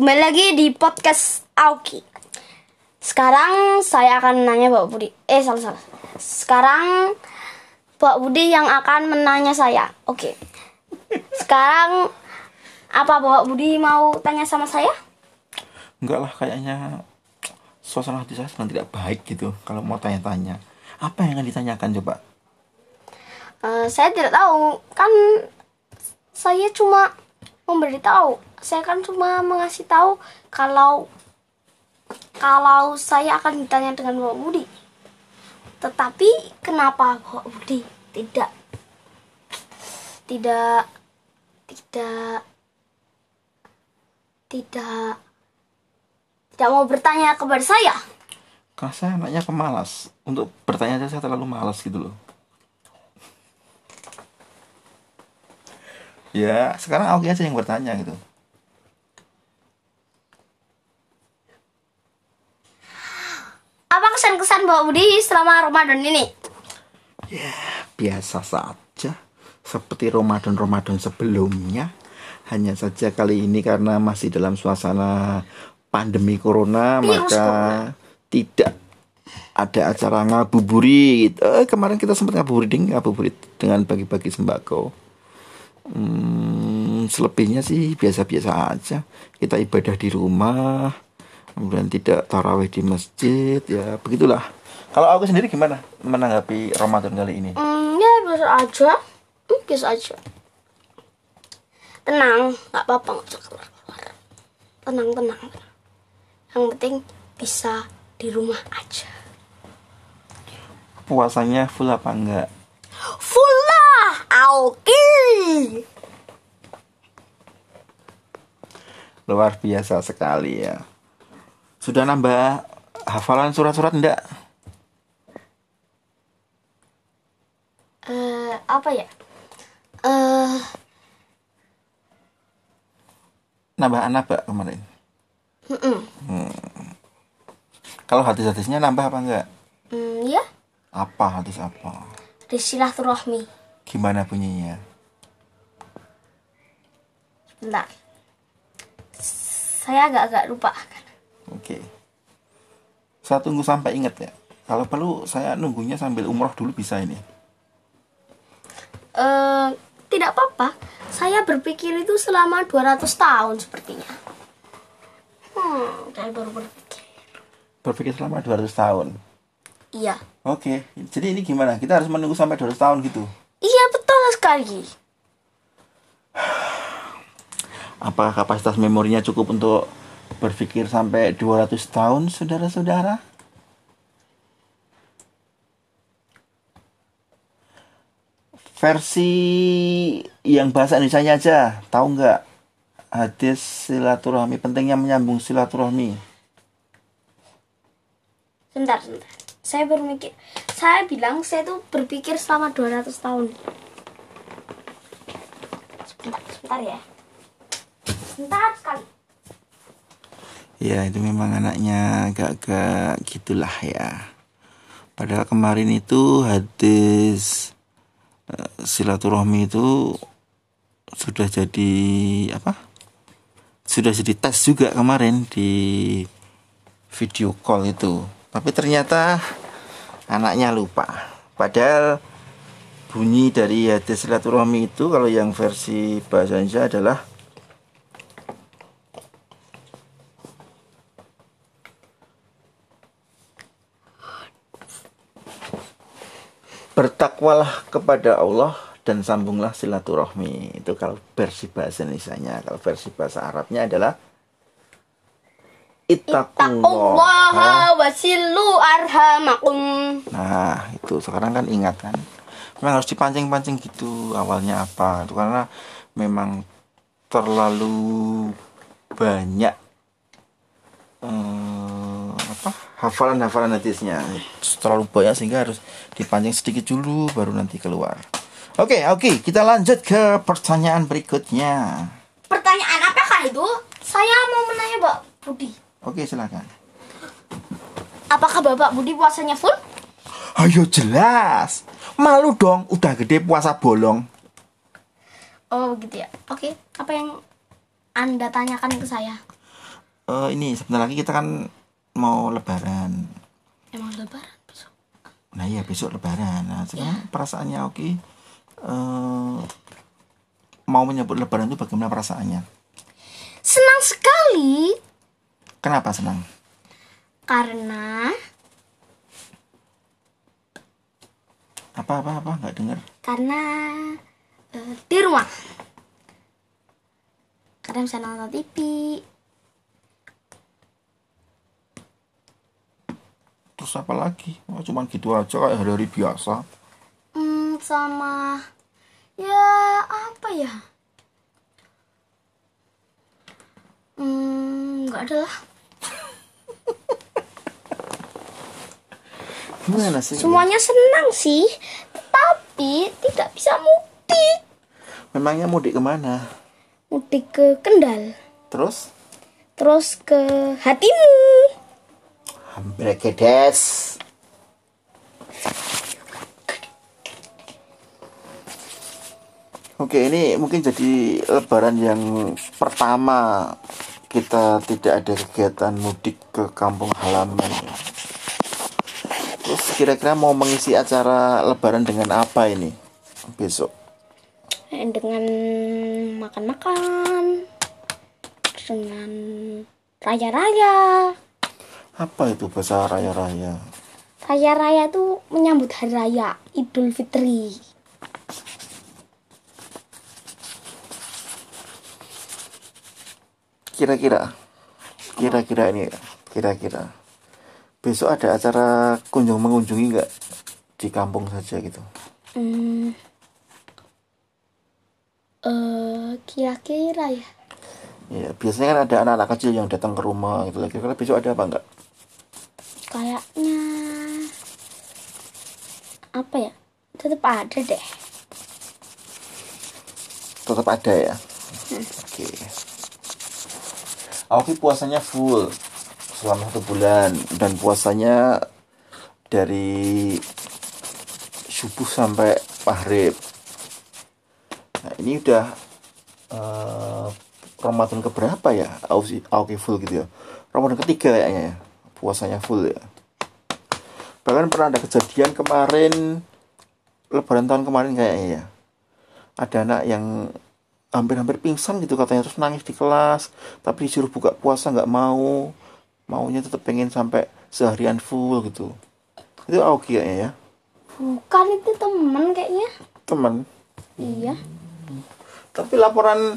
Kembali lagi di podcast Auki. Sekarang saya akan menanya Pak Budi. Eh, salah salah. Sekarang Pak Budi yang akan menanya saya. Oke. Sekarang apa Pak Budi mau tanya sama saya? Enggak lah kayaknya suasana hati saya sedang tidak baik gitu kalau mau tanya-tanya. Apa yang akan ditanyakan coba? Eh, saya tidak tahu. Kan saya cuma memberitahu. Saya kan cuma mengasih tahu kalau kalau saya akan ditanya dengan Pak Budi. Tetapi kenapa Pak Budi tidak tidak tidak tidak tidak mau bertanya kepada saya? Karena saya anaknya pemalas. Untuk bertanya aja saya terlalu malas gitu loh. Ya, sekarang Auki aja yang bertanya gitu. Apa kesan-kesan Pak Budi selama Ramadan ini? Biasa saja. Seperti Ramadan-Ramadan sebelumnya. Hanya saja kali ini karena masih dalam suasana pandemi corona, Virus maka tidak ada acara ngabuburit. Eh, kemarin kita sempat ngabuburit, ngabuburit dengan bagi-bagi sembako. Hmm, selebihnya sih biasa-biasa aja. Kita ibadah di rumah, kemudian tidak tarawih di masjid, ya begitulah. Kalau aku sendiri gimana menanggapi Ramadan kali ini? Hmm, ya biasa aja. Hmm, biasa aja. Tenang, nggak apa-apa nggak usah keluar-keluar. Tenang, tenang. Yang penting bisa di rumah aja. Puasanya full apa enggak? Full Aoki. Luar biasa sekali ya. Sudah nambah hafalan surat-surat enggak? Eh, apa ya? Eh, Nambah anak kemarin. mm-mm. Kalau hadis-hadisnya nambah apa enggak? Hmm, ya, Apa hadis apa? di silaturahmi. Gimana bunyinya? Bentar. Saya agak-agak lupa. Oke. Saya tunggu sampai ingat ya. Kalau perlu saya nunggunya sambil umroh dulu bisa ini. Eh, tidak apa-apa. Saya berpikir itu selama 200 tahun sepertinya. Hmm, saya baru berpikir. Berpikir selama 200 tahun. Iya. Oke, jadi ini gimana? Kita harus menunggu sampai 200 tahun gitu. Iya, betul sekali. Apakah kapasitas memorinya cukup untuk berpikir sampai 200 tahun, saudara-saudara? Versi yang bahasa Indonesia aja, tahu nggak? Hadis silaturahmi, pentingnya menyambung silaturahmi. Sebentar, sebentar. Saya berpikir, saya bilang saya tuh berpikir selama 200 tahun. Sebentar, ya. Sebentar sekali. Ya itu memang anaknya agak-agak gitulah ya. Padahal kemarin itu hadis eh, silaturahmi itu sudah jadi apa? Sudah jadi tes juga kemarin di video call itu. Tapi ternyata anaknya lupa. Padahal bunyi dari hadis silaturahmi itu kalau yang versi bahasa Indonesia adalah bertakwalah kepada Allah dan sambunglah silaturahmi itu kalau versi bahasa Indonesia kalau versi bahasa Arabnya adalah Ittaqullaha wasilu arhamakum. nah itu. Sekarang kan ingat kan? Memang harus dipancing-pancing gitu awalnya apa itu karena memang terlalu banyak eh, apa hafalan-hafalan hadisnya. Terlalu banyak sehingga harus dipancing sedikit dulu baru nanti keluar. Oke oke. Kita lanjut ke pertanyaan berikutnya. Pertanyaan apakah itu? Saya mau menanya Pak Budi. Oke silakan Apakah Bapak Budi puasanya full? ayo jelas malu dong udah gede puasa bolong Oh begitu ya. Oke, apa yang Anda tanyakan ke saya? eh, ini sebentar lagi kita kan mau lebaran. Emang lebaran besok. Nah iya besok lebaran. Nah sekarang perasaannya Oki eh, mau menyambut lebaran itu bagaimana perasaannya? Senang sekali Kenapa senang? karena Apa apa apa nggak dengar? karena eh, di rumah. Karena bisa nonton TV. Terus apa lagi? Oh, cuman gitu aja kayak hari-hari biasa. Hmm, sama ya apa ya? Hmm, nggak ada lah. Gimana sih? Semuanya senang sih, tapi tidak bisa mudik. Memangnya mudik ke mana? Mudik ke Kendal, Terus? terus ke hatimu. Hambregedes. Oke, ini mungkin jadi lebaran yang pertama kita tidak ada kegiatan mudik ke kampung halaman. Terus kira-kira mau mengisi acara lebaran dengan apa ini besok? Eh, Dengan makan-makan, dengan raya-raya. Apa itu bahasa raya-raya? Raya-raya tuh menyambut hari raya Idul Fitri. Kira-kira, kira-kira ini, kira-kira besok ada acara kunjung mengunjungi nggak di kampung saja gitu? Hmm. Eh, kira-kira ya. Ya biasanya kan ada anak-anak kecil yang datang ke rumah gitu. Kira-kira besok ada apa nggak? Kayaknya apa ya? Tetap ada deh. Tetap ada ya. Oke. Oke puasanya full selama satu bulan dan puasanya dari subuh sampai maghrib. Nah ini udah eh, Ramadan keberapa ya? Auki full gitu ya. Ramadan ketiga kayaknya ya. Puasanya full ya. Bahkan pernah ada kejadian kemarin Lebaran tahun kemarin kayaknya ya. Ada anak yang hampir-hampir pingsan gitu katanya terus nangis di kelas tapi disuruh buka puasa nggak mau maunya tetap pengen sampai seharian full gitu itu Auki kayaknya ya Bukan itu temen kayaknya. teman Iya. tapi laporan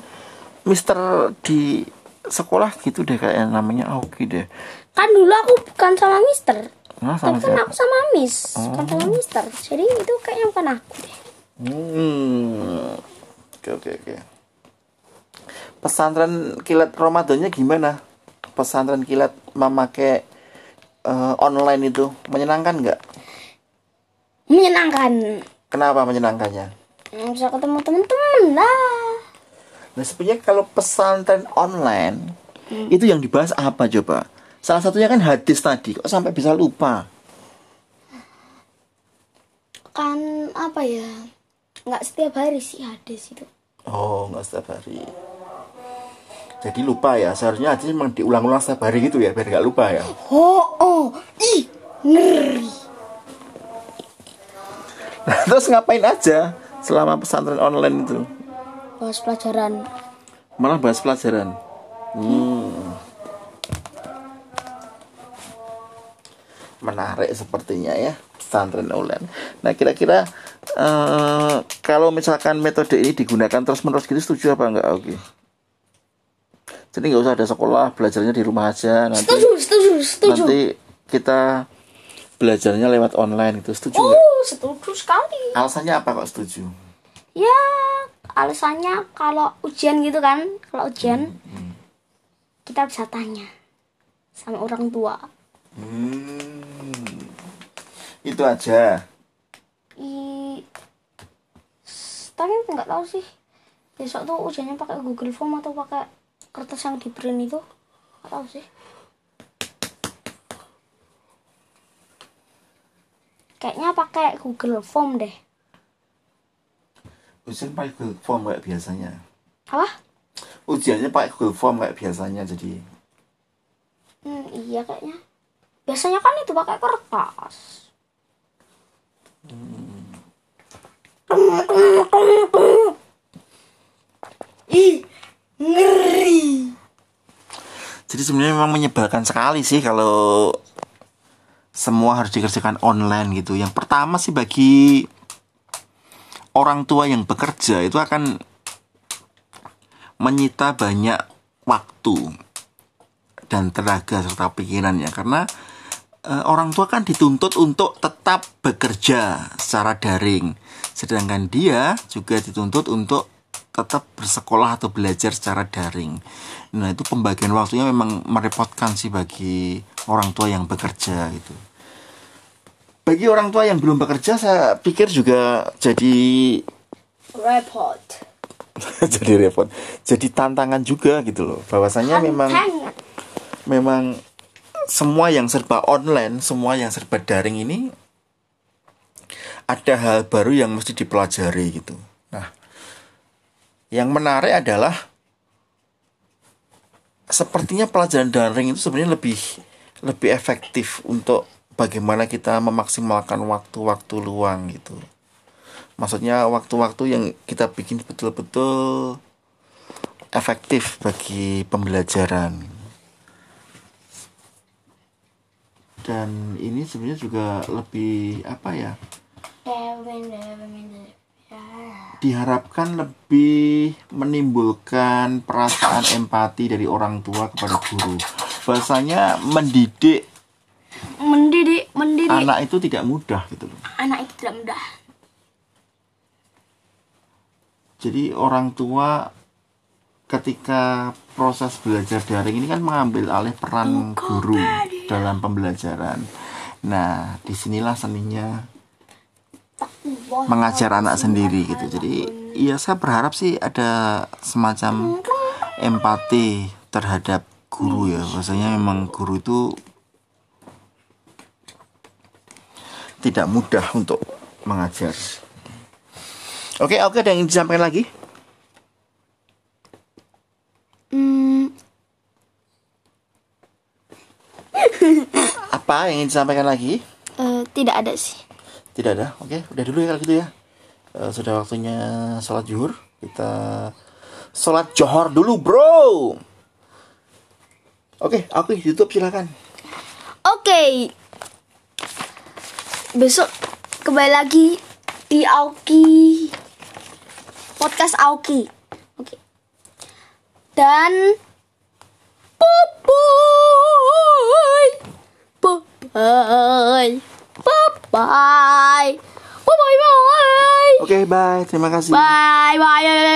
Mister di sekolah gitu deh kayak namanya Auki deh Kan dulu aku bukan sama Mister. nah Kan sama kan siapa aku sama Miss, bukan sama Mister. Jadi itu kayaknya bukan aku deh. hmm oke oke oke pesantren kilat Ramadannya gimana pesantren kilat memakai eh, online itu menyenangkan nggak Menyenangkan. kenapa menyenangkannya Hmm, Bisa ketemu temen-temen lah. Nah sebenarnya kalau pesantren online itu yang dibahas apa coba? Salah satunya kan hadis tadi, kok sampai bisa lupa? Kan apa ya? Nggak setiap hari sih hadis itu. Oh nggak setiap hari. Jadi lupa ya, seharusnya hadis memang diulang-ulang setiap hari gitu ya, biar nggak lupa ya. Oh, oh, ih, ngeri. Nah, terus ngapain aja selama pesantren online itu? Bahas pelajaran. Malah bahas pelajaran. Hmm. Menarik sepertinya ya pesantren online. Nah kira-kira eh, kalau misalkan metode ini digunakan terus menerus gitu setuju apa enggak Oke? Jadi nggak usah ada sekolah, belajarnya di rumah aja. Nanti Setuju, setuju, setuju. nanti kita belajarnya lewat online gitu. Setuju? Oh, setuju sekali. Alasannya apa kok setuju? Ya, alasannya kalau ujian gitu kan, kalau ujian kita bisa tanya sama orang tua. Hmm. Itu aja. I tapi nggak tahu sih besok tuh ujiannya pakai Google Form atau pakai kertas yang di print itu nggak tahu sih kayaknya pakai Google Form deh Ujian pakai Google Form kayak biasanya. apa Ujiannya pakai Google Form kayak biasanya jadi Hmm, iya kayaknya. Biasanya kan itu pakai kertas. Ih, ngeri. Jadi sebenarnya memang menyebalkan sekali sih kalau semua harus dikerjakan online gitu. Yang pertama sih bagi orang tua yang bekerja itu akan menyita banyak waktu dan tenaga serta pikirannya karena eh, orang tua kan dituntut untuk tetap bekerja secara daring sedangkan dia juga dituntut untuk tetap bersekolah atau belajar secara daring. Nah, itu pembagian waktunya memang merepotkan sih bagi orang tua yang bekerja gitu. Bagi orang tua yang belum bekerja saya pikir juga jadi Repot. jadi repot. Jadi tantangan juga gitu loh. Bahwasanya memang memang semua yang serba online, semua yang serba daring ini ada hal baru yang mesti dipelajari gitu. Yang menarik adalah sepertinya pelajaran daring itu sebenarnya lebih lebih efektif untuk bagaimana kita memaksimalkan waktu-waktu luang gitu. Maksudnya waktu-waktu yang kita bikin betul-betul efektif bagi pembelajaran. Dan ini sebenarnya juga lebih apa ya? Diharapkan lebih menimbulkan perasaan empati dari orang tua kepada guru. Bahasanya mendidik Mendidik, mendidik anak itu tidak mudah gitu loh. anak itu tidak mudah. Jadi orang tua ketika proses belajar daring ini kan mengambil alih peran guru dalam pembelajaran. Nah, di sinilah seninya mengajar anak sendiri gitu. Jadi ya saya berharap sih ada semacam empati terhadap guru ya. Bahasanya memang guru itu tidak mudah untuk mengajar. Oke, oke ada yang disampaikan lagi? Hmm, Apa yang ingin disampaikan lagi? eh, tidak ada sih. Tidak ada. Oke, udah dulu ya kalau gitu ya. Eh, sudah waktunya sholat zuhur. Kita sholat johor dulu, bro. Oke, aku YouTube silakan. Oke. Besok kembali lagi di Aoki podcast Aoki. Oke. Dan bye bye bye bye bye bye bye bye Oke, bye. Terima kasih. bye bye